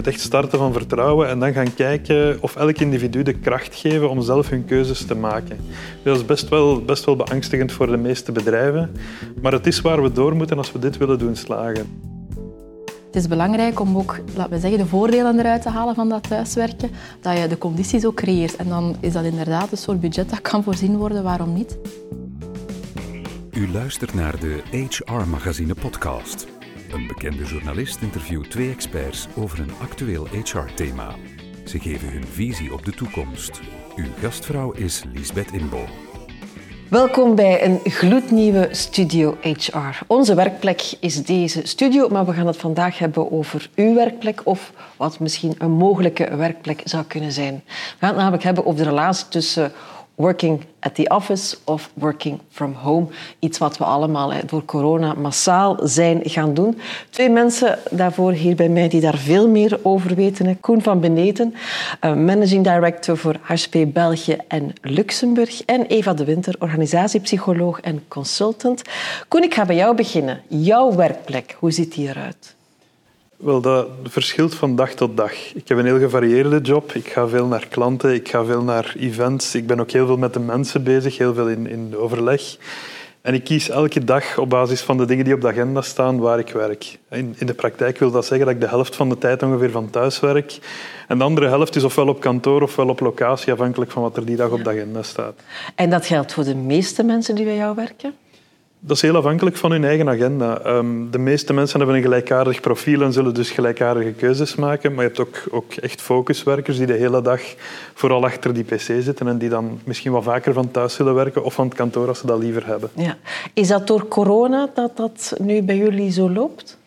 moet echt starten van vertrouwen en dan gaan kijken of elk individu de kracht geven om zelf hun keuzes te maken. Dat is best wel, best wel beangstigend voor de meeste bedrijven, maar het is waar we door moeten als we dit willen doen slagen. Het is belangrijk om ook, laten we zeggen, de voordelen eruit te halen van dat thuiswerken, dat je de condities ook creëert. En dan is dat inderdaad een soort budget dat kan voorzien worden, waarom niet? U luistert naar de HR Magazine podcast. Een bekende journalist interviewt twee experts over een actueel HR-thema. Ze geven hun visie op de toekomst. Uw gastvrouw is Lisbeth Inbo. Welkom bij een gloednieuwe Studio HR. Onze werkplek is deze studio, maar we gaan het vandaag hebben over uw werkplek of wat misschien een mogelijke werkplek zou kunnen zijn. We gaan het namelijk hebben over de relatie tussen working at the office of working from home. Iets wat we allemaal door corona massaal zijn gaan doen. Twee mensen daarvoor hier bij mij die daar veel meer over weten. Koen van Beneten, eh, managing director voor HP België en Luxemburg. En Eva de Winter, organisatiepsycholoog en consultant. Koen, ik ga bij jou beginnen. Jouw werkplek, hoe ziet die eruit? Wel, dat verschilt van dag tot dag. Ik heb een heel gevarieerde job. Ik ga veel naar klanten, ik ga veel naar events. Ik ben ook heel veel met de mensen bezig, heel veel in, in overleg. En ik kies elke dag op basis van de dingen die op de agenda staan waar ik werk. In, in de praktijk wil dat zeggen dat ik de helft van de tijd ongeveer van thuis werk. En de andere helft is ofwel op kantoor ofwel op locatie, afhankelijk van wat er die dag op de agenda staat. En dat geldt voor de meeste mensen die bij jou werken? Dat is heel afhankelijk van hun eigen agenda. Ehm, de meeste mensen hebben een gelijkaardig profiel en zullen dus gelijkaardige keuzes maken. Maar je hebt ook, ook echt focuswerkers die de hele dag vooral achter die pc zitten en die dan misschien wat vaker van thuis zullen werken of van het kantoor als ze dat liever hebben. Ja. Is dat door corona dat dat nu bij jullie zo loopt?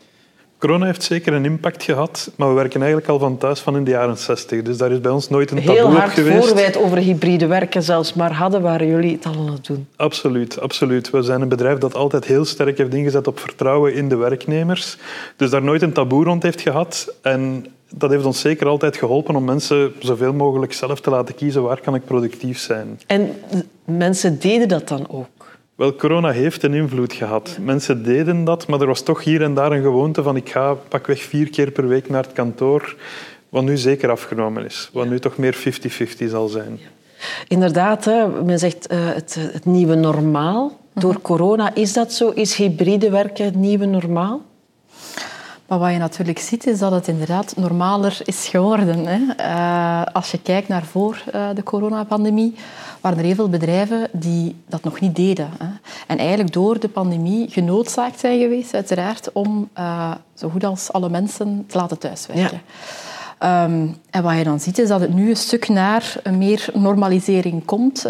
Corona heeft zeker een impact gehad, maar we werken eigenlijk al van thuis van in de jaren 60. Dus daar is bij ons nooit een taboe Heel hard op geweest. voor wij het over hybride werken zelfs maar hadden, waren jullie het al aan het doen. Absoluut, absoluut. We zijn een bedrijf dat altijd heel sterk heeft ingezet op vertrouwen in de werknemers. Dus daar nooit een taboe rond heeft gehad. En dat heeft ons zeker altijd geholpen om mensen zoveel mogelijk zelf te laten kiezen waar kan ik productief zijn. En mensen deden dat dan ook? Wel, corona heeft een invloed gehad. Mensen deden dat, maar er was toch hier en daar een gewoonte van ik ga pakweg vier keer per week naar het kantoor, wat nu zeker afgenomen is. Wat nu toch meer 50-50 zal zijn. Inderdaad, hè, men zegt uh, het, het, nieuwe normaal. Door corona, is dat zo? Is hybride werken het nieuwe normaal? Maar wat je natuurlijk ziet, is dat het inderdaad normaler is geworden. Hè. Uh, als je kijkt naar voor uh, de coronapandemie, waren er heel veel bedrijven die dat nog niet deden. Hè. En eigenlijk door de pandemie genoodzaakt zijn geweest, uiteraard, om uh, zo goed als alle mensen te laten thuiswerken. Ja. Um, en wat je dan ziet, is dat het nu een stuk naar een meer normalisering komt.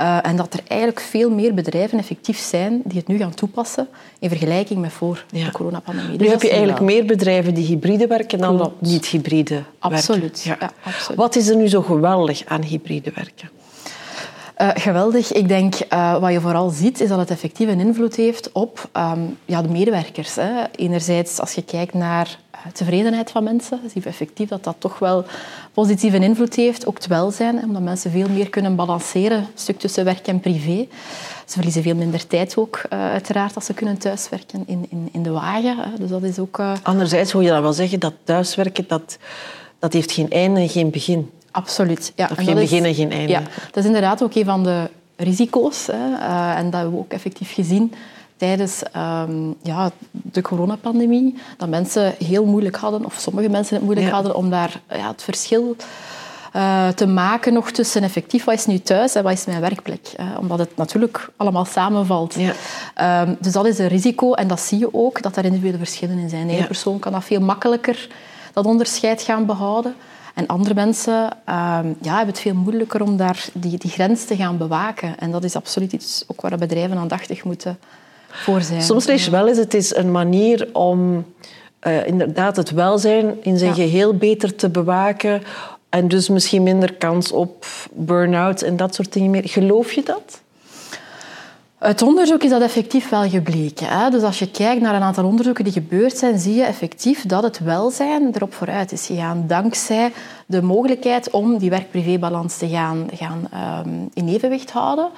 Uh, en dat er eigenlijk veel meer bedrijven effectief zijn die het nu gaan toepassen in vergelijking met voor ja. de coronapandemie. Dus nu heb je eigenlijk wel. meer bedrijven die hybride werken dan Klopt. niet hybride absoluut. Ja, absoluut. Wat is er nu zo geweldig aan hybride werken? Uh, geweldig. Ik denk uh, wat je vooral ziet is dat het effectief een invloed heeft op um, ja, de medewerkers. Hè. Enerzijds als je kijkt naar tevredenheid van mensen, zie je effectief dat dat toch wel positieve invloed heeft. Ook het welzijn, omdat mensen veel meer kunnen balanceren, stuk tussen werk en privé. Ze verliezen veel minder tijd ook, uiteraard, als ze kunnen thuiswerken in, in, in de wagen. Hè. Dus dat is ook... Anderzijds wil je dan wel zeggen dat thuiswerken, dat, dat heeft geen einde en geen begin. Absoluut. Ja. Of geen begin en geen einde. Ja, dat is inderdaad ook een van de risico's. Hè. Uh, en dat hebben we ook effectief gezien tijdens um, ja, de coronapandemie. Dat mensen heel moeilijk hadden, of sommige mensen het moeilijk ja. hadden, om daar ja, het verschil uh, te maken nog tussen effectief wat is nu thuis en wat is mijn werkplek. Uh, omdat het natuurlijk allemaal samenvalt. Ja. Um, dus dat is een risico en dat zie je ook, dat er individuele verschillen in zijn. De ene persoon kan dat veel makkelijker, dat onderscheid gaan behouden. En andere mensen um, ja, hebben het veel moeilijker om daar die, die grens te gaan bewaken. En dat is absoluut iets ook waar bedrijven aandachtig moeten voor zijn. Soms lees je wel eens, het is een manier om uh, inderdaad het welzijn in zijn ja. geheel beter te bewaken. En dus misschien minder kans op burn-out en dat soort dingen meer. Geloof je dat? Uit onderzoek is dat effectief wel gebleken. Hè? Dus als je kijkt naar een aantal onderzoeken die gebeurd zijn, zie je effectief dat het welzijn erop vooruit is gegaan. Dankzij de mogelijkheid om die werk-privé-balans te gaan, gaan um, in evenwicht houden.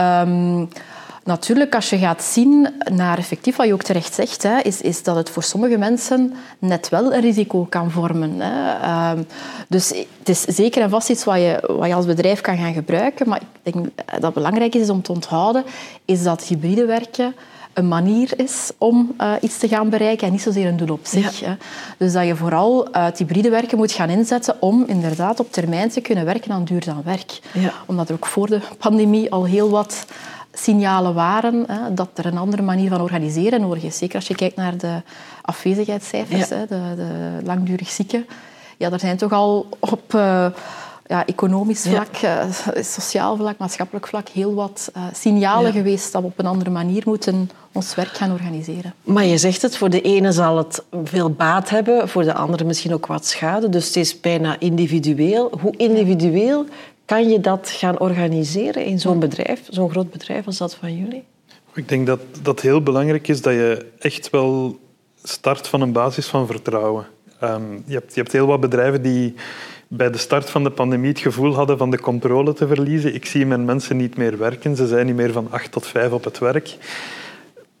Um, Natuurlijk, als je gaat zien naar effectief wat je ook terecht zegt, hè, is, is dat het voor sommige mensen net wel een risico kan vormen. Hè. Ehm, dus het is zeker en vast iets wat je, wat je als bedrijf kan gaan gebruiken. Maar ik denk dat het belangrijk is om te onthouden, is dat hybride werken een manier is om uh, iets te gaan bereiken en niet zozeer een doel op zich. Hè. Dus dat je vooral het hybride werken moet gaan inzetten om inderdaad op termijn te kunnen werken aan duurzaam werk. Ja. Omdat er ook voor de pandemie al heel wat signalen waren hè, dat er een andere manier van organiseren nodig is. Zeker als je kijkt naar de afwezigheidscijfers, hè, de, de, langdurig zieken. Ja, er zijn toch al op uh, ja, economisch vlak, ja. uh, sociaal vlak, maatschappelijk vlak heel wat uh, signalen geweest dat we op een andere manier moeten ons werk gaan organiseren. Maar je zegt het, voor de ene zal het veel baat hebben, voor de andere misschien ook wat schade. Dus het is bijna individueel. Hoe individueel kan je dat gaan organiseren in zo'n bedrijf, zo'n groot bedrijf als dat van jullie? Ik denk dat dat heel belangrijk is dat je echt wel start van een basis van vertrouwen. Um, je, hebt, je hebt heel wat bedrijven die bij de start van de pandemie het gevoel hadden van de controle te verliezen. Ik zie mijn mensen niet meer werken, ze zijn niet meer van acht tot vijf op het werk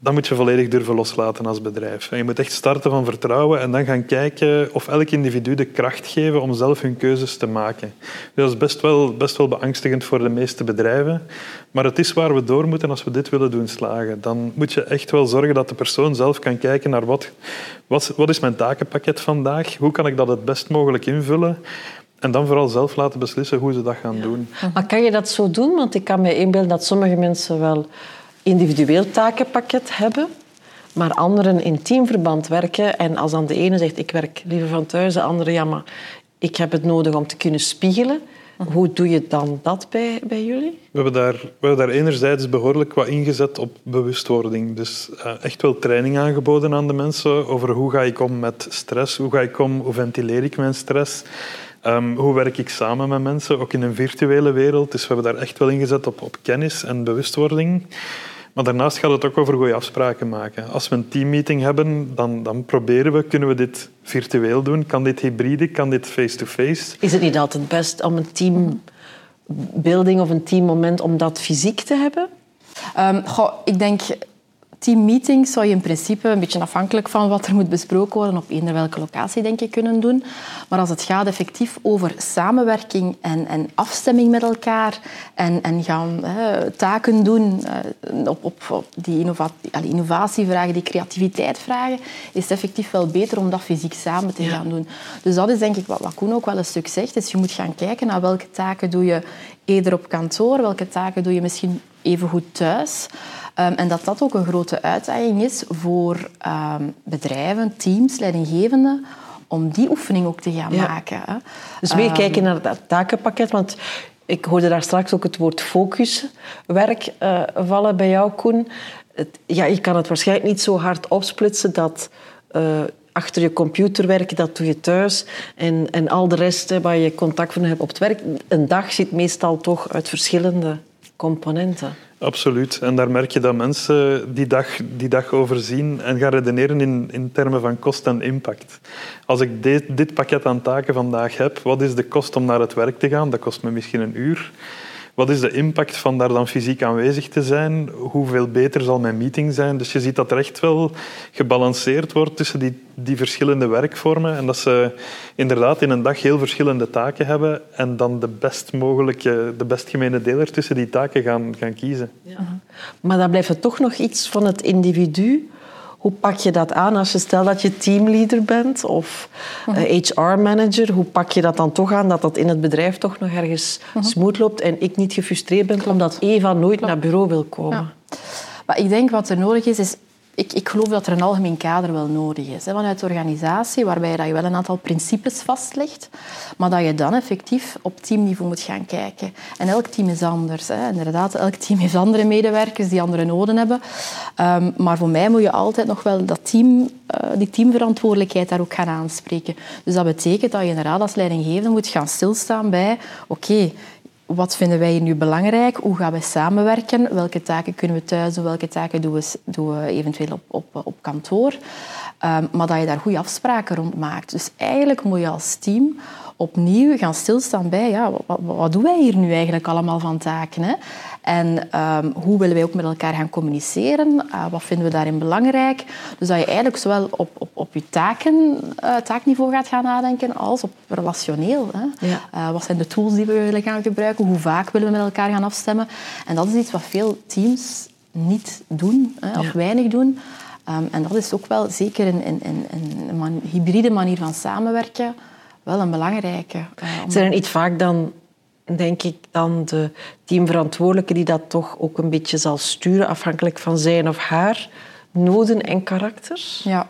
dat moet je volledig durven loslaten als bedrijf. En je moet echt starten van vertrouwen en dan gaan kijken of elk individu de kracht geven om zelf hun keuzes te maken. Dat is best wel, best wel beangstigend voor de meeste bedrijven, maar het is waar we door moeten als we dit willen doen slagen. Dan moet je echt wel zorgen dat de persoon zelf kan kijken naar wat, wat, wat is mijn takenpakket vandaag, hoe kan ik dat het best mogelijk invullen en dan vooral zelf laten beslissen hoe ze dat gaan doen. Maar kan je dat zo doen? Want ik kan me inbeelden dat sommige mensen wel individueel takenpakket hebben, maar anderen in teamverband werken. En als dan de ene zegt, ik werk liever van thuis, de andere, ja, maar ik heb het nodig om te kunnen spiegelen. Hoe doe je dan dat bij, bij jullie? We hebben, daar, we hebben daar enerzijds behoorlijk wat ingezet op bewustwording. Dus uh, echt wel training aangeboden aan de mensen over hoe ga ik om met stress, hoe ga ik om, hoe ventileer ik mijn stress. Um, hoe werk ik samen met mensen, ook in een virtuele wereld? Dus we hebben daar echt wel ingezet op, op kennis en bewustwording. Maar daarnaast gaat het ook over goede afspraken maken. Als we een teammeeting hebben, dan, dan proberen we, kunnen we dit virtueel doen? Kan dit hybride? Kan dit face-to-face? Is het niet altijd best om een teambuilding of een teammoment om dat fysiek te hebben? Um, goh, ik denk teammeetings zou je in principe, een beetje afhankelijk van wat er moet besproken worden, op eender welke locatie denk ik kunnen doen. Maar als het gaat effectief over samenwerking en, en afstemming met elkaar en, en gaan hè, taken doen uh, op, op, op, die innovatie, innovatievragen, die creativiteit vragen, is het effectief wel beter om dat fysiek samen te gaan doen. Dus dat is denk ik wat, wat Koen ook wel een stuk zegt. Dus je moet gaan kijken naar welke taken doe je eerder op kantoor, welke taken doe je misschien even goed thuis. Um, en dat dat ook een grote uitdaging is voor um, bedrijven, teams, leidinggevenden, om die oefening ook te gaan maken. Hè. Dus meer um, kijken naar dat takenpakket, want ik hoorde daar straks ook het woord focuswerk uh, vallen bij jou, Koen. Het, ja, je kan het waarschijnlijk niet zo hard opsplitsen dat... Uh, achter je computer werken, dat doe je thuis. En, en al de rest waar je contact van hebt op het werk. Een dag zit meestal toch uit verschillende componenten. Absoluut. En daar merk je dat mensen die dag, die dag overzien en gaan redeneren in, in termen van kost en impact. Als ik dit, dit pakket aan taken vandaag heb, wat is de kost om naar het werk te gaan? Dat kost me misschien een uur. Wat is de impact van daar dan fysiek aanwezig te zijn? Hoeveel beter zal mijn meeting zijn? Dus je ziet dat er echt wel gebalanceerd wordt tussen die, die verschillende werkvormen en dat ze inderdaad in een dag heel verschillende taken hebben en dan de best mogelijke, de best gemene deler tussen die taken gaan, gaan kiezen. Ja. Maar dan blijft toch nog iets van het individu hoe pak je dat aan als je stel dat je teamleader bent of HR-manager? Mhm. Hoe pak je dat dan toch aan dat dat in het bedrijf toch nog ergens uh smooth loopt en ik niet gefrustreerd ben omdat Eva nooit naar bureau wil komen? Maar ik denk wat er nodig is, is ik, ik, geloof dat er een algemeen kader wel nodig is hè, vanuit de organisatie, waarbij dat je wel een aantal principes vastlegt, maar dat je dan effectief op teamniveau moet gaan kijken. En elk team is anders. Hè. Inderdaad, elk team heeft andere medewerkers die andere noden hebben. Um, maar voor mij moet je altijd nog wel dat team, uh, die teamverantwoordelijkheid daar ook gaan aanspreken. Dus dat betekent dat je inderdaad als leidinggevende moet gaan stilstaan bij oké, wat vinden wij nu belangrijk? Hoe gaan we samenwerken? Welke taken kunnen we thuis doen? Welke taken doen we, doen we eventueel op, op, op kantoor? Ehm, maar dat je daar goede afspraken rond maakt. Dus eigenlijk moet je als team opnieuw gaan stilstaan bij ja, wat, wat doen wij hier nu eigenlijk allemaal van taken? Hè? En um, hoe willen wij ook met elkaar gaan communiceren? Uh, wat vinden we daarin belangrijk? Dus dat je eigenlijk zowel op, op, op je taken, uh, taakniveau gaat gaan nadenken als op relationeel. Hè? Ja. Uh, wat zijn de tools die we willen gaan gebruiken? Hoe vaak willen we met elkaar gaan afstemmen? En dat is iets wat veel teams niet doen hè, of ja. weinig doen. Um, en dat is ook wel zeker een, een, een, een man, hybride manier van samenwerken wel een belangrijke. Uh, Zijn er niet vaak dan, denk ik, dan de teamverantwoordelijke die dat toch ook een beetje zal sturen, afhankelijk van zijn of haar noden en karakters? Ja.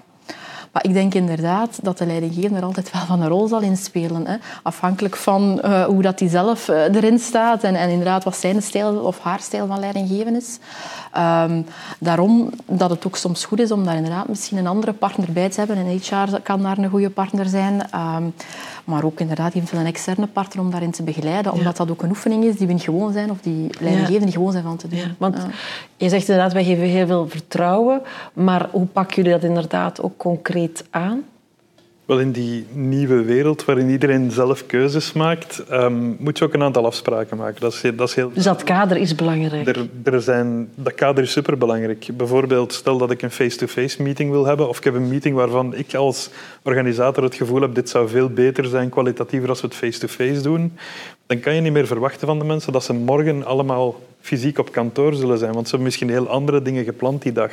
Maar ik denk inderdaad dat de leidinggevende er altijd wel van een rol zal inspelen. Hè. Afhankelijk van uh, hoe dat hij zelf uh, erin staat en, en inderdaad wat zijn stijl of haar stijl van leidinggeven is. Um, daarom dat het ook soms goed is om daar inderdaad misschien een andere partner bij te hebben. En HR kan daar een goede partner zijn. Um, maar ook inderdaad eventueel een externe partner om daarin te begeleiden. Omdat ja. dat ook een oefening is die we niet gewoon zijn. Of die leidinggevenden niet gewoon zijn van te doen. Ja, want je zegt inderdaad, wij geven heel veel vertrouwen. Maar hoe pakken jullie dat inderdaad ook concreet aan? Wel, in die nieuwe wereld waarin iedereen zelf keuzes maakt, um, moet je ook een aantal afspraken maken. Dat is, dat is heel... Dus dat kader is belangrijk? Er, er zijn, dat kader is superbelangrijk. Bijvoorbeeld, stel dat ik een face-to-face meeting wil hebben, of ik heb een meeting waarvan ik als organisator het gevoel heb dit zou veel beter zijn, kwalitatiever als we het face-to-face -face doen, dan kan je niet meer verwachten van de mensen dat ze morgen allemaal fysiek op kantoor zullen zijn, want ze hebben misschien heel andere dingen gepland die dag.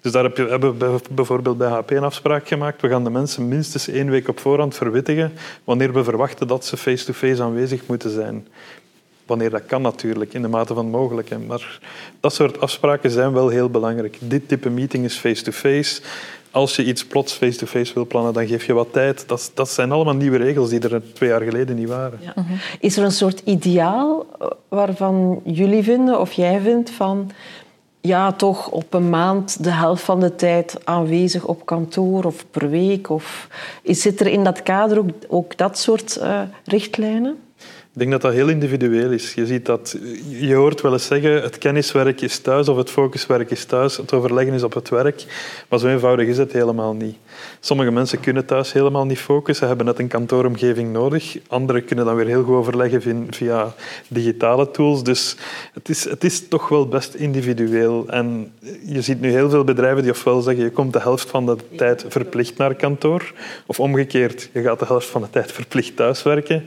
Dus daar hebben we bijvoorbeeld bij HP een afspraak gemaakt. We gaan de mensen minstens één week op voorhand verwittigen wanneer we verwachten dat ze face-to-face aanwezig moeten zijn. Wanneer dat kan natuurlijk, in de mate van mogelijk. Maar dat soort afspraken zijn wel heel belangrijk. Dit type meeting is face-to-face. Als je iets plots face-to-face wil plannen, dan geef je wat tijd. Dat, dat zijn allemaal nieuwe regels die er twee jaar geleden niet waren. Ja. Is er een soort ideaal waarvan jullie vinden, of jij vindt, van ja, toch op een maand de helft van de tijd aanwezig op kantoor of per week? Of zit er in dat kader ook, ook dat soort uh, richtlijnen? Ik denk dat dat heel individueel is. Je, ziet dat, je hoort wel eens zeggen, het kenniswerk is thuis of het focuswerk is thuis, het overleggen is op het werk. Maar zo eenvoudig is het helemaal niet. Sommige mensen kunnen thuis helemaal niet focussen, hebben net een kantooromgeving nodig. Anderen kunnen dan weer heel goed overleggen via digitale tools. Dus het is, het is toch wel best individueel. En je ziet nu heel veel bedrijven die ofwel zeggen, je komt de helft van de tijd verplicht naar kantoor, of omgekeerd, je gaat de helft van de tijd verplicht thuiswerken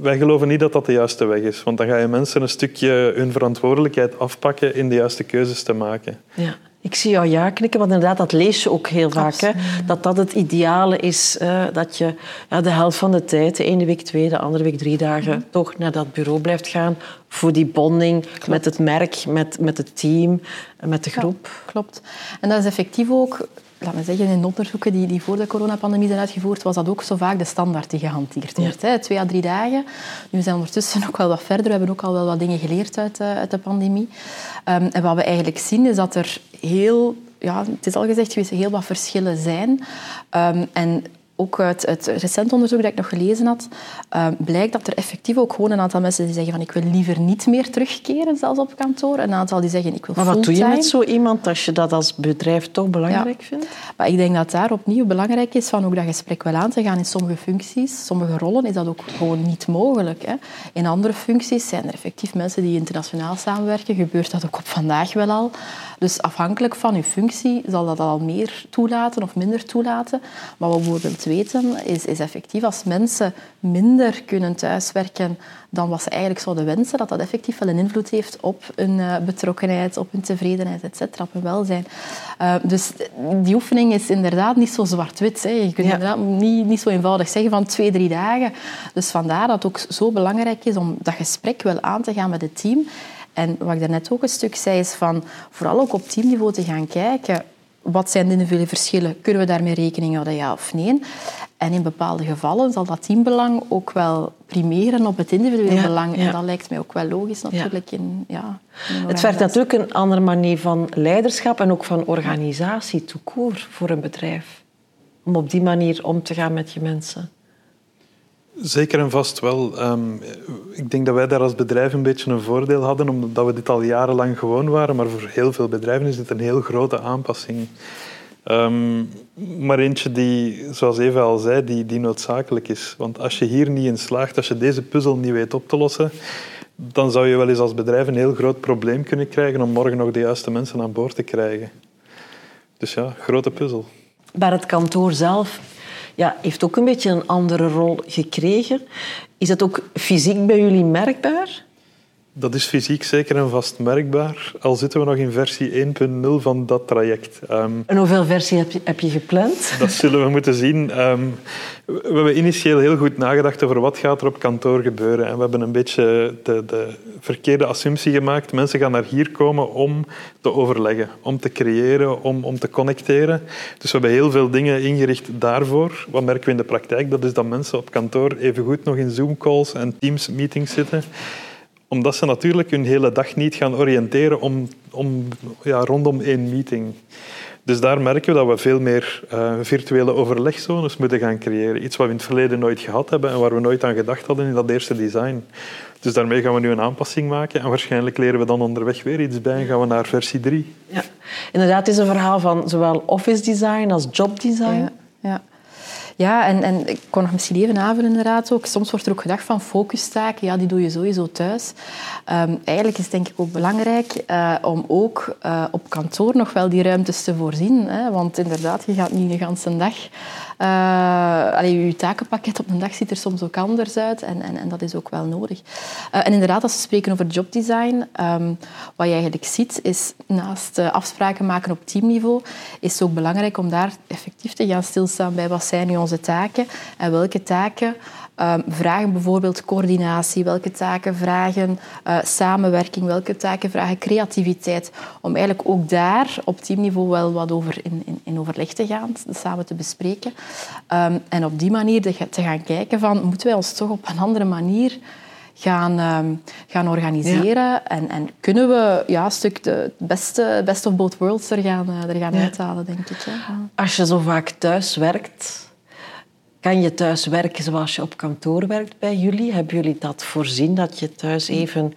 wij geloven niet dat dat de juiste weg is. Want dan ga je mensen een stukje hun verantwoordelijkheid afpakken in de juiste keuzes te maken. Ja. Ik zie jou ja knikken, want inderdaad, dat lees je ook heel vaak. Hè? Dat dat het ideale is, uh, dat je ja, de helft van de tijd, de ene week twee, de andere week drie dagen, mm. toch naar dat bureau blijft gaan voor die bonding klopt. met het merk, met, met het team, met de groep. Ja, klopt. En dat is effectief ook laat me zeggen, in onderzoeken die, die voor de coronapandemie zijn uitgevoerd, was dat ook zo vaak de standaard die gehanteerd werd. Ja. Hè? Twee à drie dagen. Nu zijn we ondertussen ook wel wat verder. We hebben ook al wel wat dingen geleerd uit, uh, uit de pandemie. Um, en wat we eigenlijk zien, is dat er heel... Ja, het is al gezegd geweest, heel wat verschillen zijn. Um, en ook uit het recent onderzoek dat ik nog gelezen had, uh, blijkt dat er effectief ook gewoon een aantal mensen die zeggen van ik wil liever niet meer terugkeren, zelfs op kantoor. Een aantal die zeggen ik wil Maar wat doe je met zo iemand als je dat als bedrijf toch belangrijk ja. vindt? Maar ik denk dat daar opnieuw belangrijk is van ook dat gesprek wel aan te gaan. In sommige functies, sommige rollen is dat ook gewoon niet mogelijk. Hè. In andere functies zijn er effectief mensen die internationaal samenwerken. Gebeurt dat ook op vandaag wel al. Dus afhankelijk van uw functie zal dat al meer toelaten of minder toelaten. Maar wat we bijvoorbeeld weten is, is effectief als mensen minder kunnen thuiswerken dan wat ze eigenlijk zouden wensen, dat dat effectief wel een invloed heeft op hun uh, betrokkenheid, op hun tevredenheid, etc., op hun welzijn. Uh, dus die oefening is inderdaad niet zo zwart-wit. Je kunt ja. inderdaad niet, niet zo eenvoudig zeggen van twee, drie dagen. Dus vandaar dat het ook zo belangrijk is om dat gesprek wel aan te gaan met het team. En wat ik daarnet ook een stuk zei, is van vooral ook op teamniveau te gaan kijken wat zijn de individuele verschillen? Kunnen we daarmee rekening houden, ja of nee? En in bepaalde gevallen zal dat teambelang ook wel primeren op het individuele ja, belang. En ja. dat lijkt mij ook wel logisch natuurlijk. In, ja, in het vergt natuurlijk een andere manier van leiderschap en ook van organisatie, toekoor voor een bedrijf. Om op die manier om te gaan met je mensen. Zeker en vast wel. Um, ik denk dat wij daar als bedrijf een beetje een voordeel hadden, omdat we dit al jarenlang gewoon waren. Maar voor heel veel bedrijven is dit een heel grote aanpassing. Ehm, maar eentje die, zoals Eva al zei, die, die noodzakelijk is. Want als je hier niet in slaagt, als je deze puzzel niet weet op te lossen, dan zou je wel eens als bedrijf een heel groot probleem kunnen krijgen om morgen nog de juiste mensen aan boord te krijgen. Dus ja, grote puzzel. Maar het kantoor zelf ja, heeft ook een beetje een andere rol gekregen. Is dat ook fysiek bij jullie merkbaar? Dat is fysiek zeker en vast merkbaar, al zitten we nog in versie 1.0 van dat traject. Um, en hoeveel versies heb je, heb je gepland? Dat zullen we moeten zien. Um, we hebben initieel heel goed nagedacht over wat gaat er op kantoor gebeuren. En we hebben een beetje de, de verkeerde assumptie gemaakt. Mensen gaan naar hier komen om te overleggen, om te creëren, om, om te connecteren. Dus we hebben heel veel dingen ingericht daarvoor. Wat merken we in de praktijk? Dat is dat mensen op kantoor evengoed nog in Zoom-calls en Teams-meetings zitten omdat ze natuurlijk hun hele dag niet gaan oriënteren om, om, ja, rondom één meeting. Dus daar merken we dat we veel meer uh, virtuele overlegzones moeten gaan creëren. Iets wat we in het verleden nooit gehad hebben en waar we nooit aan gedacht hadden in dat eerste design. Dus daarmee gaan we nu een aanpassing maken en waarschijnlijk leren we dan onderweg weer iets bij en gaan we naar versie 3. Ja, inderdaad, het is een verhaal van zowel office design als job design. Ja, ja. Ja, en, en ik kon nog misschien even aanvullen inderdaad ook. Soms wordt er ook gedacht van focustaken, ja, die doe je sowieso thuis. Um, eigenlijk is het denk ik ook belangrijk uh, om ook uh, op kantoor nog wel die ruimtes te voorzien. Hè? Want inderdaad, je gaat niet de hele dag allee, je takenpakket op een dag ziet er soms ook anders uit en, en, en dat is ook wel nodig. Uh, en inderdaad, als we spreken over jobdesign, um, wat je eigenlijk ziet, is naast uh, afspraken maken op teamniveau, is het ook belangrijk om daar effectief te gaan stilstaan bij wat zijn nu onze taken en welke taken Um, vragen bijvoorbeeld coördinatie, welke taken vragen uh, samenwerking, welke taken vragen creativiteit. Om eigenlijk ook daar op teamniveau wel wat over in, in, in overleg te gaan, samen te bespreken. Um, en op die manier te gaan kijken van, moeten wij ons toch op een andere manier gaan, um, gaan organiseren. Ja. En, en, kunnen we ja, een stuk de beste best of both worlds er gaan, uh, er gaan ja. uithalen, denk ik. Als je zo vaak thuis werkt, kan je thuis werken zoals je op kantoor werkt bij jullie? Hebben jullie dat voorzien, dat je thuis even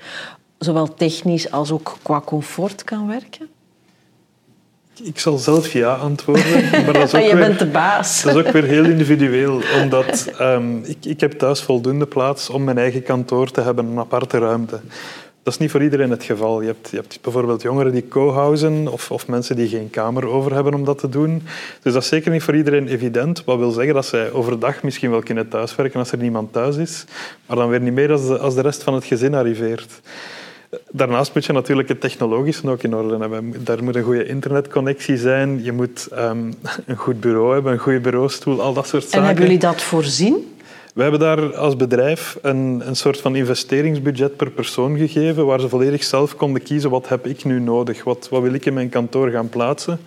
zowel technisch als ook qua comfort kan werken? Ik zal zelf ja antwoorden. Maar dat is ook je weer, bent de baas. Dat is ook weer heel individueel. Omdat um, ik, ik heb thuis voldoende plaats om mijn eigen kantoor te hebben, een aparte ruimte. Dat is niet voor iedereen het geval. Je hebt, je hebt bijvoorbeeld jongeren die co-housen of, of, mensen die geen kamer over hebben om dat te doen. Dus dat is zeker niet voor iedereen evident. Wat wil zeggen dat zij overdag misschien wel kunnen thuiswerken als er niemand thuis is, maar dan weer niet meer als de, als de rest van het gezin arriveert. Daarnaast moet je natuurlijk het technologische ook in orde hebben. Daar moet een goede internetconnectie zijn. Je moet um, een goed bureau hebben, een goede bureaustoel, al dat soort zaken. En hebben jullie dat voorzien? We hebben daar als bedrijf een, een soort van investeringsbudget per persoon gegeven, waar ze volledig zelf konden kiezen wat heb ik nu nodig, wat, wat wil ik in mijn kantoor gaan plaatsen.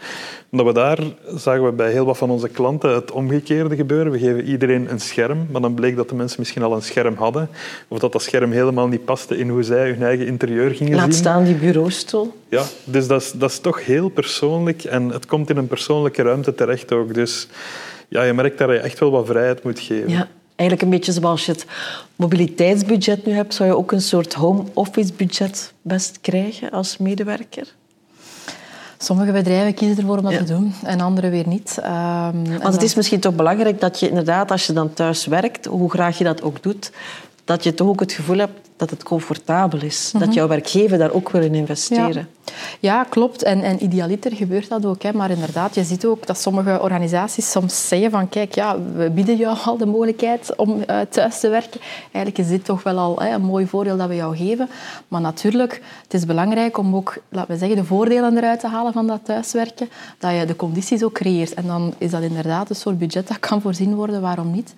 Omdat we daar zagen we bij heel wat van onze klanten het omgekeerde gebeuren. We geven iedereen een scherm, maar dan bleek dat de mensen misschien al een scherm hadden, of dat dat scherm helemaal niet paste in hoe zij hun eigen interieur gingen Laat zien. Laat staan die bureaustoel. Ja, dus dat is, dat is toch heel persoonlijk en het komt in een persoonlijke ruimte terecht ook. Dus ja, je merkt dat je echt wel wat vrijheid moet geven. Ja. Eigenlijk een beetje zoals je het mobiliteitsbudget nu hebt, zou je ook een soort home office budget best krijgen als medewerker? Sommige bedrijven kiezen ervoor om dat ja. te doen en andere weer niet. Um, Want het is misschien toch belangrijk dat je inderdaad, als je dan thuis werkt, hoe graag je dat ook doet, dat je toch ook het gevoel hebt dat het comfortabel is. Mm -hmm. Dat jouw werkgever daar ook wil in investeren. Ja, klopt. En, en idealiter gebeurt dat ook. Hè. Maar inderdaad, je ziet ook dat sommige organisaties soms zeggen van kijk, ja, we bieden jou al de mogelijkheid om uh, thuis te werken. Eigenlijk is dit toch wel al hè, een mooi voordeel dat we jou geven. Maar natuurlijk, het is belangrijk om ook, laten we zeggen, de voordelen eruit te halen van dat thuiswerken. Dat je de condities ook creëert. En dan is dat inderdaad een soort budget dat kan voorzien worden, waarom niet?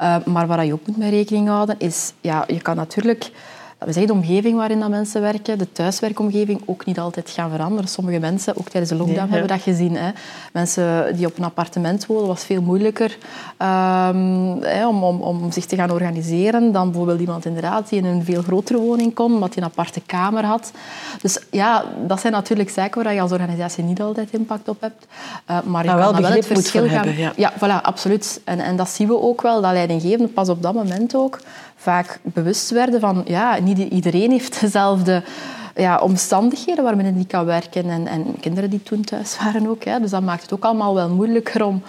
Uh, maar waar je ook moet mee rekening houden, is, ja, je kan natuurlijk we zeggen de omgeving waarin dat mensen werken, de thuiswerkomgeving, ook niet altijd gaan veranderen. Sommige mensen, ook tijdens de lockdown nee, hebben we dat gezien. Hè. Mensen die op een appartement wonen, was veel moeilijker um, hè, om, om, om zich te gaan organiseren dan bijvoorbeeld iemand inderdaad die in een veel grotere woning kon, omdat hij een aparte kamer had. Dus ja, dat zijn natuurlijk zaken waar je als organisatie niet altijd impact op hebt. Uh, maar je nou, kan wel het verschil gaan... Hebben, ja. ja, voilà, absoluut. En, en dat zien we ook wel, dat leidinggevenden pas op dat moment ook vaak bewust werden van ja, niet iedereen heeft dezelfde ja, omstandigheden waarbinnen die kan werken en, en kinderen die toen thuis waren ook. Hè. Dus dat maakt het ook allemaal wel moeilijker om,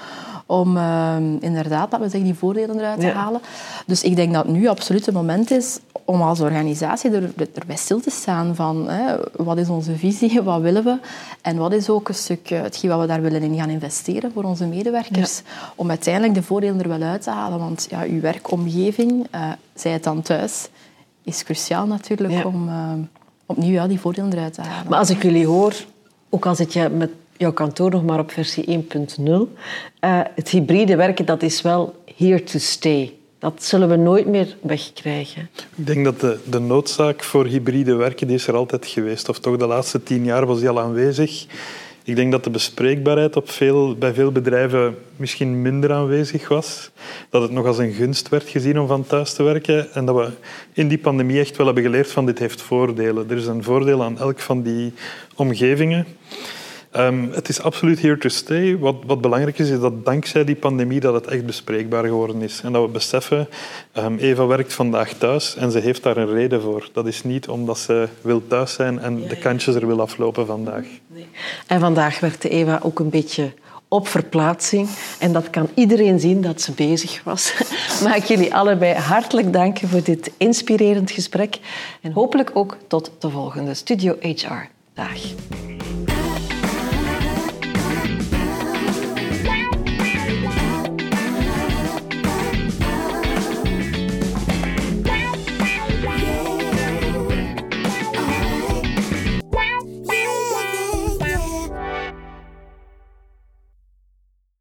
om uh, inderdaad, dat we zeggen, die voordelen eruit te halen. Dus ik denk dat nu absoluut het moment is om als organisatie er, erbij stil te staan van hè, wat is onze visie, wat willen we en wat is ook een stuk hetgeen wat we daar willen in gaan investeren voor onze medewerkers. Om uiteindelijk de voordelen er wel uit te halen. Want ja, uw werkomgeving, uh, zij het dan thuis, is cruciaal natuurlijk om uh, opnieuw ja, die voordelen eruit te halen. Maar als ik jullie hoor, ook al zit je met jouw kantoor nog maar op versie 1.0, uh, het hybride werken dat is wel here to stay. Dat zullen we nooit meer wegkrijgen. Ik denk dat de, de noodzaak voor hybride werken die is er altijd geweest. Of toch de laatste tien jaar was die al aanwezig. Ik denk dat de bespreekbaarheid op veel, bij veel bedrijven misschien minder aanwezig was. Dat het nog als een gunst werd gezien om van thuis te werken. En dat we in die pandemie echt wel hebben geleerd van dit heeft voordelen. Er is een voordeel aan elk van die omgevingen. Um, het is absoluut here to stay. Wat, wat, belangrijk is, is dat dankzij die pandemie dat het echt bespreekbaar geworden is. En dat we beseffen, um, Eva werkt vandaag thuis en ze heeft daar een reden voor. Dat is niet omdat ze wil thuis zijn en de kantjes er wil aflopen vandaag. Nee. En vandaag werkte Eva ook een beetje op verplaatsing. En dat kan iedereen zien dat ze bezig was. Mag ik jullie allebei hartelijk danken voor dit inspirerend gesprek. En hopelijk ook tot de volgende Studio HR. Dag.